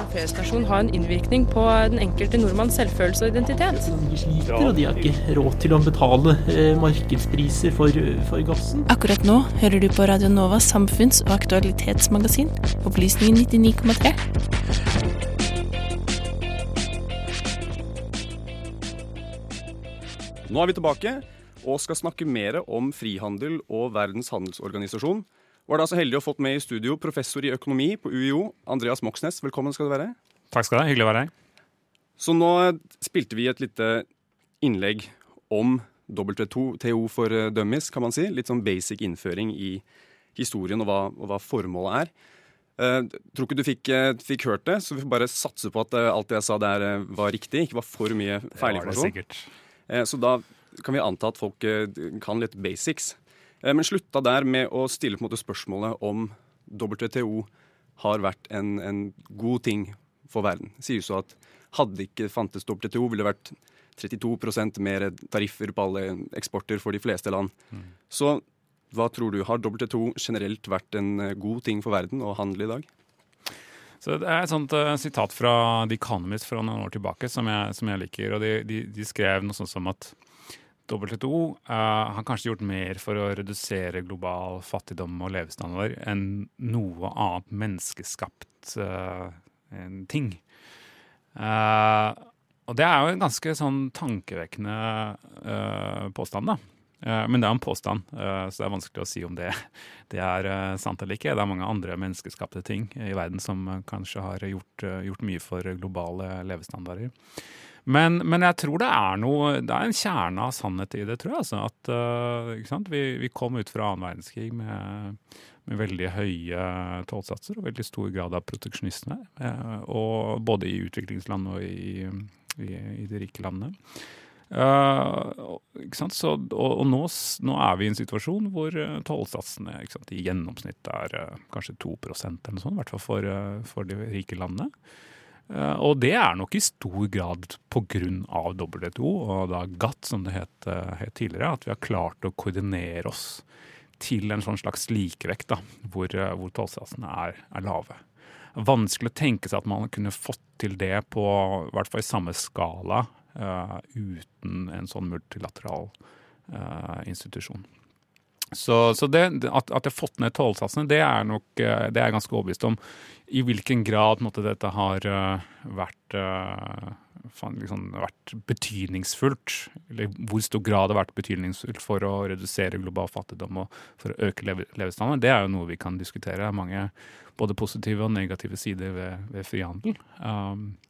En feriestasjon har en innvirkning på den enkelte nordmanns selvfølelse og identitet. De sliter, og de har ikke råd til å betale eh, markedspriser for, for gassen. Akkurat nå hører du på Radio Novas samfunns- og aktualitetsmagasin, Opplysningen 99,3. Nå er vi tilbake og skal snakke mer om frihandel og Verdens handelsorganisasjon. Var da så heldig å fått med i studio professor i økonomi på UiO, Andreas Moxnes. Velkommen skal du være. Takk skal du ha. Hyggelig å være her. Så nå spilte vi et lite innlegg om WTO for dummies, kan man si. Litt sånn basic innføring i historien og hva, og hva formålet er. Uh, tror ikke du fikk, uh, fikk, hørt det, så vi får bare satse på at uh, alt det jeg sa der var riktig. Ikke var for mye feilinformasjon. Så da kan vi anta at folk kan litt basics. Men slutta der med å stille på en måte spørsmålet om WTO har vært en, en god ting for verden. Det sies jo at hadde ikke fantes WTO, ville det vært 32% mer tariffer på alle eksporter for de fleste land. Mm. Så hva tror du, Har WTO generelt vært en eh, god ting for verden å handle i dag? Så Det er et sånt uh, sitat fra The Economist fra noen år tilbake som jeg, som jeg liker. og de, de, de, skrev noe sånt som at WTO uh, har kanskje gjort mer for å redusere global fattigdom og levestandard enn noe annet menneskeskapt uh, ting. og det er jo en ganske sånn tankevekkende påstand, da. Eh, men det er en påstand, eh, så det er vanskelig å si om det, det er eh, sant eller ikke. Det er mange andre menneskeskapte ting i verden som kanskje har gjort, gjort mye for globale levestandarder. Men, men, jeg tror det er noe Det er en kjerne av sannhet i det, tror jeg. Altså, at vi, vi, kom ut fra annen verdenskrig med, med veldig høye tollsatser og veldig stor grad av proteksjonisme. Både i utviklingsland og i, i, i de rike landene. Uh, så, og, og nå, nå, er vi i en situasjon hvor uh, tollsatsene i gjennomsnitt er uh, kanskje 2 eller noe sånt, i hvert fall for, for de rike landene. og det er nok i stor grad pga. WTO og da GATT, som det het, het, tidligere, at vi har klart å koordinere oss til en sånn slags likevekt, da, hvor, hvor tollsatsene er, er lave vanskelig å tenke seg at man kunne fått til det på i hvert fall i samme skala uten en sånn multilateral uh, institusjon. Så, så det, at, at jeg har fått ned tollsatsene, det er nok eh, det er jeg ganske overbevist om. I hvilken grad måtte, dette har vært, liksom, vært betydningsfullt, eller hvor stor grad det har vært betydningsfullt for å redusere global fattigdom og for å øke levestandard, det er jo noe vi kan diskutere. Det er mange både positive og negative sider ved, ved frihandel. Um, Eh,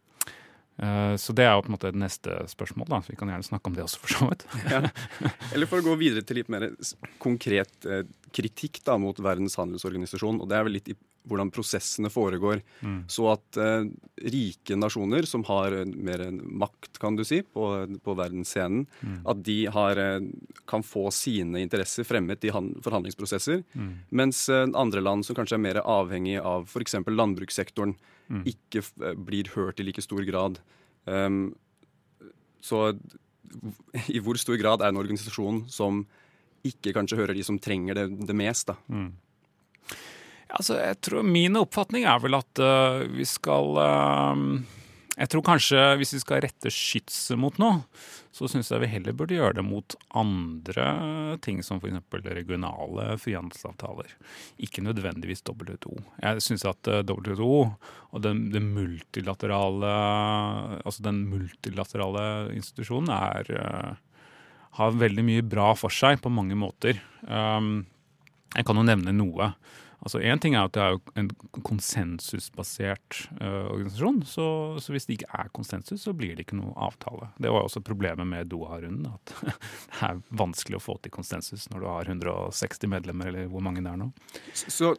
så det er jo på en måte det neste spørsmål. da, så Vi kan gjerne snakke om det også, for så vidt. ja. Eller for å gå videre til litt mer konkret eh, kritikk da, mot Verdens handelsorganisasjon. og Det er vel litt i hvordan prosessene foregår. Mm. Så at eh, rike nasjoner som har mer makt, kan du si, på, på verdensscenen, mm. at de har, eh, kan få sine interesser fremmet i forhandlingsprosesser. Mm. Mens eh, andre land som kanskje er mer avhengig av f.eks. landbrukssektoren, mm. ikke eh, blir hørt i like stor grad. Um, så i hvor stor grad er en organisasjon som ikke kanskje hører de som trenger det, det mest, da. Altså, jeg tror Min oppfatning er vel at uh, vi skal uh, Jeg tror kanskje hvis vi skal rette skytset mot noe, så syns jeg vi heller burde gjøre det mot andre ting, som f.eks. regionale frihandelsavtaler. Ikke nødvendigvis WTO. Jeg syns at uh, WTO og den, den, multilaterale altså den multilaterale institusjonen er har veldig mye bra for seg på mange måter. Um, jeg kan jo nevne noe. Altså Én ting er at det er en konsensusbasert uh, organisasjon. Så, så, hvis det ikke er konsensus, så blir det ikke noe avtale. Det var også problemet med Doha-runden. At det er vanskelig å få til konsensus når du har 160 medlemmer, eller hvor mange det er nå. Så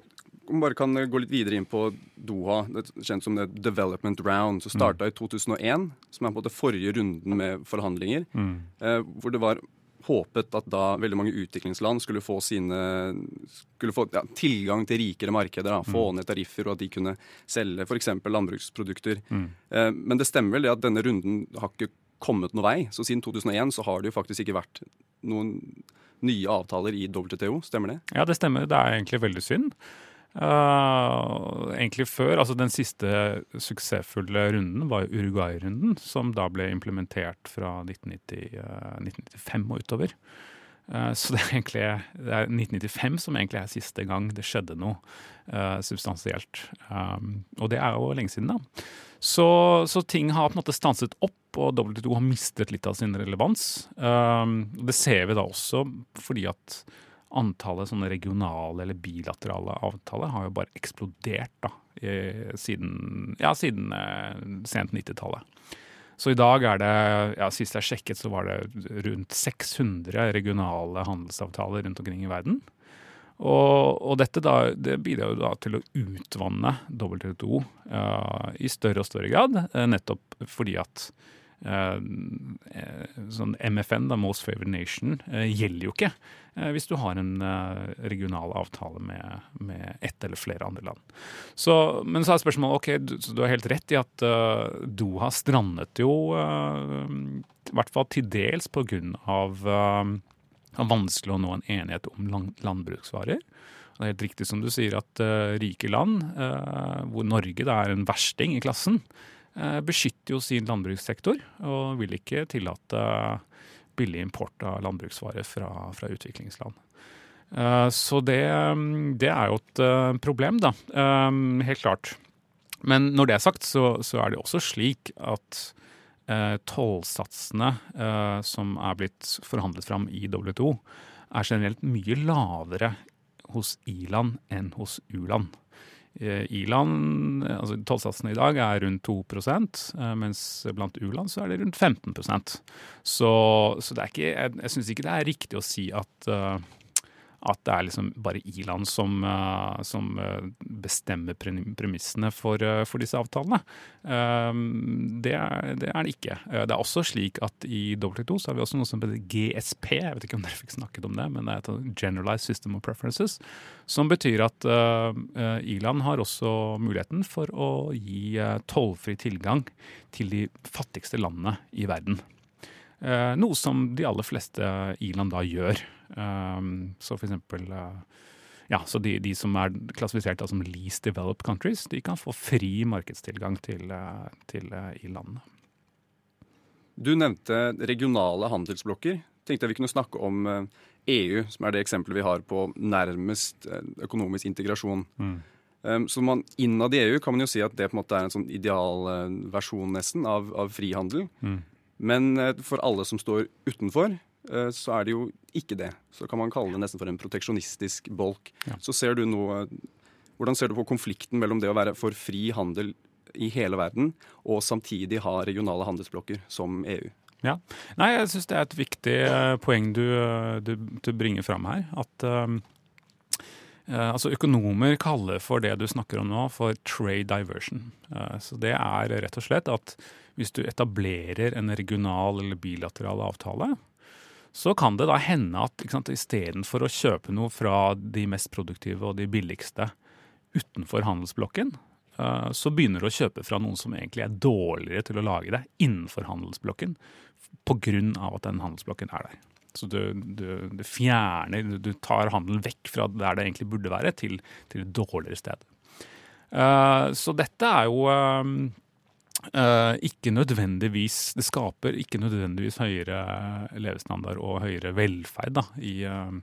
om bare kan gå litt videre inn på Doha, det kjent som det Development Round, som starta mm. i 2001. Som er på den forrige runden med forhandlinger. Mm. uh, hvor det var håpet at da veldig mange utviklingsland skulle få sine skulle få ja, tilgang til rikere markeder. Da, få mm. ned tariffer, og at de kunne selge f.eks. landbruksprodukter. Mm. Eh, men det stemmer vel det at denne runden har ikke kommet noen vei. Så siden 2001 så har det jo faktisk ikke vært noen nye avtaler i WTO, stemmer det? Ja, det stemmer. Det er egentlig veldig synd. Uh, egentlig før. altså Den siste suksessfulle runden var Uruguay-runden, som da ble implementert fra 1990, uh, 1995 og utover. Uh, så det er egentlig det er 1995 som egentlig er siste gang det skjedde noe substansielt. Um, og det er jo lenge siden, da. Så, så, ting har på en måte stanset opp, og WTO har mistet litt av sin relevans. Um, det ser vi da også fordi at antallet sånne regionale eller bilaterale avtaler har jo bare eksplodert da, i, siden, ja, siden eh, sent 90-tallet. Så i dag er det, ja, sist jeg sjekket, så var det rundt 600 regionale handelsavtaler rundt omkring i verden. Og, og dette da, det bidrar jo da til å utvanne WTO uh, i større og større grad, uh, nettopp fordi at sånn MFN, da, Most Favored Nation, gjelder jo ikke Eh, hvis du har en eh, regional avtale med, med ett eller flere andre land. Så, men så er spørsmålet ok, du, du har helt rett i at uh, Doha strandet jo uh, i hvert fall til dels pga. Uh, vanskelig å nå en enighet om land, landbruksvarer. Det er helt riktig som du sier at uh, rike land, hvor Norge da er en versting i klassen, beskytter jo sin landbrukssektor og vil ikke tillate billig import av landbruksvarer fra, fra utviklingsland. Uh, så det, det, er jo et uh, problem, da. Helt klart. Men når det er sagt, så, så er det også slik at tollsatsene som er blitt forhandlet fram i WTO, er generelt mye lavere hos i-land enn hos u-land. Eh, I-land, altså Tollsatsene i dag er rundt 2 eh, mens blant u-land så er det rundt 15 Så, så det er ikke, jeg, jeg syns ikke det er riktig å si at at det er liksom bare i-land som, uh, som uh, bestemmer premissene for, uh, for, disse avtalene. Det er, det, er, det ikke. Det er også slik at i WTO så har vi også noe som heter GSP. Jeg vet ikke om dere fikk snakket om det, men det er et Generalized System of Preferences. Som betyr at i-land har også muligheten for å gi tollfri tilgang til de fattigste landene i verden. Noe som de aller fleste i-land da gjør. Um, så for eksempel uh, ja, så de, de, som er klassifisert som least developed countries, de kan få fri markedstilgang til, til uh, i landene. Du nevnte regionale handelsblokker. Tenkte jeg vi kunne snakke om EU, som er det eksempelet vi har på nærmest økonomisk integrasjon. Mm. Så man, Innad i EU kan man jo si at det på en måte er en sånn idealversjon nesten av, av frihandel. Mm. Men for alle som står utenfor, Eh, så er det jo ikke det. Så kan man kalle det nesten for en proteksjonistisk bolk. Ja. Så ser du nå Hvordan ser du på konflikten mellom det å være for fri handel i hele verden, og samtidig ha regionale handelsblokker som EU? Ja. Nei, jeg syns det er et viktig eh, poeng du, eh, du, du bringer fram her. At um, altså økonomer kaller for det du snakker om nå, for trade diversion. Uh, så det er rett og slett at hvis du etablerer en regional eller bilateral avtale, så kan det da hende at istedenfor å kjøpe noe fra de mest produktive og de billigste utenfor handelsblokken, eh, så begynner du å kjøpe fra noen som egentlig er dårligere til å lage det innenfor handelsblokken, pga. at den handelsblokken er der. Så du, du, du fjerner, du tar handelen vekk fra der det egentlig burde være, til, til et dårligere sted. Uh, så dette er jo Uh, ikke nødvendigvis Det skaper ikke nødvendigvis høyere levestandard og høyere velferd da, i, uh,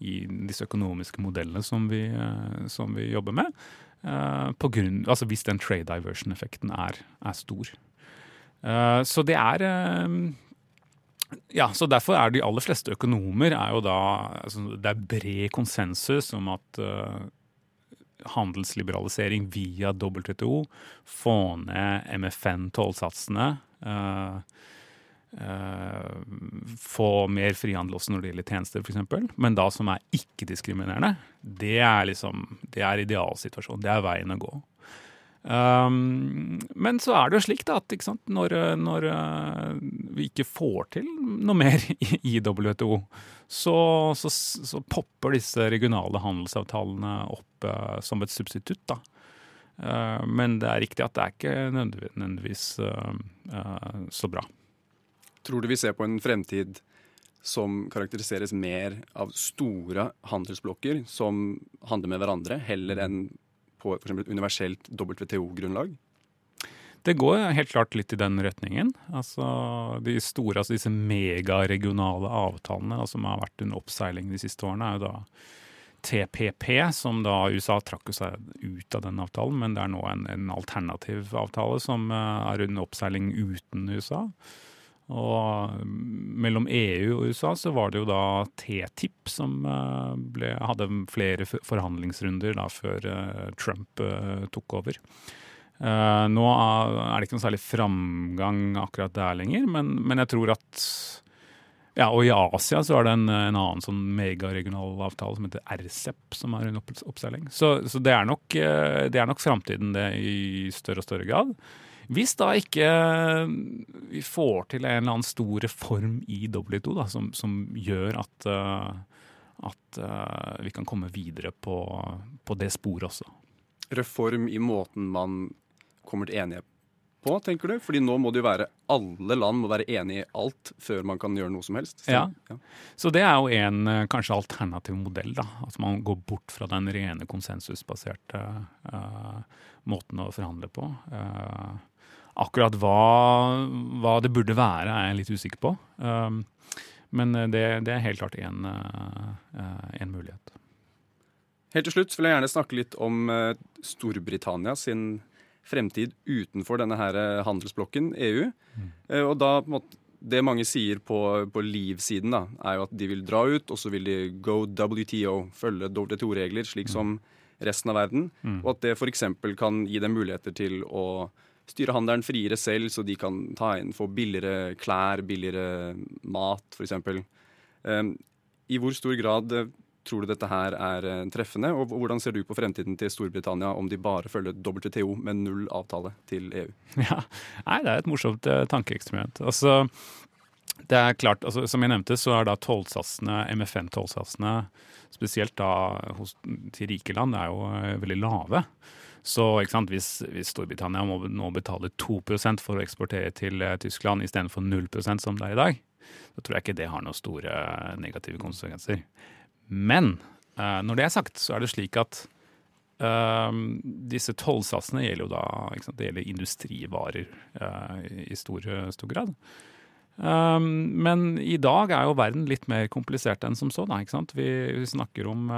i, disse økonomiske modellene som vi, uh, som vi jobber med. grunn, altså hvis den trade diversion-effekten er, er, stor. så det er ja, så Derfor er de aller fleste økonomer er jo da altså Det er bred konsensus om at handelsliberalisering via WTO, få ned MFN-tollsatsene. Uh, uh, få mer frihandel også når det gjelder tjenester, f.eks. Men da som er ikke-diskriminerende, det er liksom, det er idealsituasjonen. Det er veien å gå. Um, men så er det jo slik da, at sant, når, når uh, vi ikke får til noe mer i, WTO, så, så, så, popper disse regionale handelsavtalene opp uh, som et substitutt. da. Uh, men det er riktig at det er ikke nødvendigvis så bra. Tror du vi ser på en fremtid som karakteriseres mer av store handelsblokker som handler med hverandre, heller enn på for et universelt WTO-grunnlag? Det går helt klart litt i den retningen. Altså, de store, altså disse megaregionale avtalene som har vært under oppseiling de siste årene, er jo da TPP, som da USA trakk seg ut av den avtalen, men det er nå en, en alternativ avtale som uh, er under oppseiling uten USA. Og mellom EU og USA så var det jo da TTIP som uh, ble, hadde flere forhandlingsrunder da før uh, Trump tok over. Nå er det ikke noe særlig framgang akkurat der lenger, men, men, jeg tror at Ja, og i Asia så er det en, en annen sånn megaregional avtale som heter RCEP, som er under oppseiling. Så, så, det er nok, det nok framtiden, det, i større og større grad. Hvis da ikke vi får til en eller annen stor reform i WTO da, som, som gjør at, uh, at vi kan komme videre på, på det sporet også. Reform i måten man kommer til enighet på, tenker du? Fordi nå må det jo være alle land må være enig i alt før man kan gjøre noe som helst. Så, ja. ja. Så det er jo en eh, kanskje alternativ modell, da. At man går bort fra den rene konsensusbaserte uh, måten å forhandle på. Uh, akkurat hva, hva, det burde være, er jeg litt usikker på. Um, men det, det, er helt klart en, en mulighet. Helt til slutt vil jeg gjerne snakke litt om Storbritannia sin fremtid utenfor denne her eh, handelsblokken, EU. Mm. Eh, og da Det mange sier på, på Liv-siden, da, er jo at de vil dra ut, og så vil de go WTO, følge WTO-regler, slik mm. som resten av verden. Mm. Og at det f.eks. kan gi dem muligheter til å styre handelen friere selv, så de kan ta inn, få billigere klær, billigere mat, f.eks. Um, I hvor stor grad Tror du dette her er eh, treffende? Og hvordan ser du på fremtiden til Storbritannia om de bare følger WTO med null avtale til EU? Ja, Nei, Det er et morsomt uh, tankeeksperiment. Altså, det er klart, altså, Som jeg nevnte, så er da tollsatsene, MFN-tollsatsene, spesielt da hos, til rike land, er jo veldig lave. Så sant, hvis, hvis, Storbritannia må nå betale 2 for å eksportere til uh, Tyskland istedenfor 0% som det er i dag, så tror jeg ikke det har noen store negative konsekvenser. Men uh, når det er sagt, så er det slik at uh, disse tollsatsene gjelder jo da sant, det gjelder industrivarer uh, i stor, stor grad. Um, men i dag er jo verden litt mer komplisert enn som så. Da, vi, vi, snakker om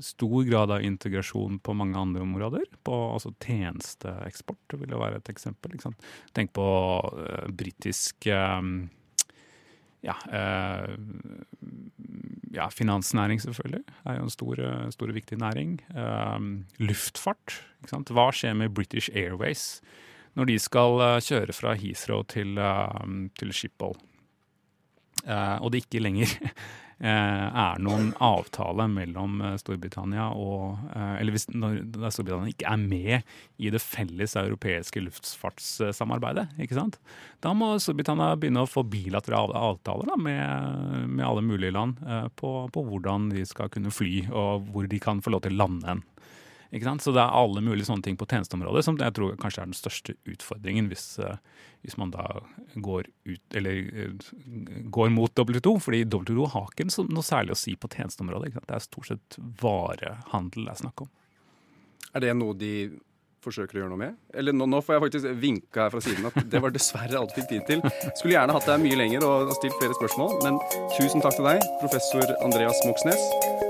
stor grad av integrasjon på mange andre områder. På, altså Tjenesteeksport vil jo være et eksempel. Tenk på uh, britisk uh, ja, uh, ja, finansnæring, selvfølgelig. er jo en stor, stor viktig næring. Luftfart. Hva skjer med British Airways når de skal kjøre fra Heathrow til, til Schiphol? Og det ikke lenger er noen avtale mellom eh, Storbritannia og eh, Eller hvis når Storbritannia ikke er med i det felles europeiske luftfartssamarbeidet, ikke sant? Da må Storbritannia begynne å få bilaterale avtaler da, med, med, alle mulige land på, på, hvordan de skal kunne fly, og hvor de kan få lov til å lande hen. Så det er alle mulige sånne ting på tjenesteområdet som jeg tror kanskje er den største utfordringen hvis, eh, hvis man da går ut, eller eh, går mot W2. Fordi W2 har ikke noe særlig å si på tjenesteområdet. Det er stort sett varehandel det er snakk om. Er det noe de forsøker å gjøre noe med? Eller nå, nå får jeg faktisk vinka her fra siden at det var dessverre alt vi fikk tid til. Skulle gjerne hatt deg mye lenger og stilt flere spørsmål, men tusen takk til deg, professor Andreas Moxnes.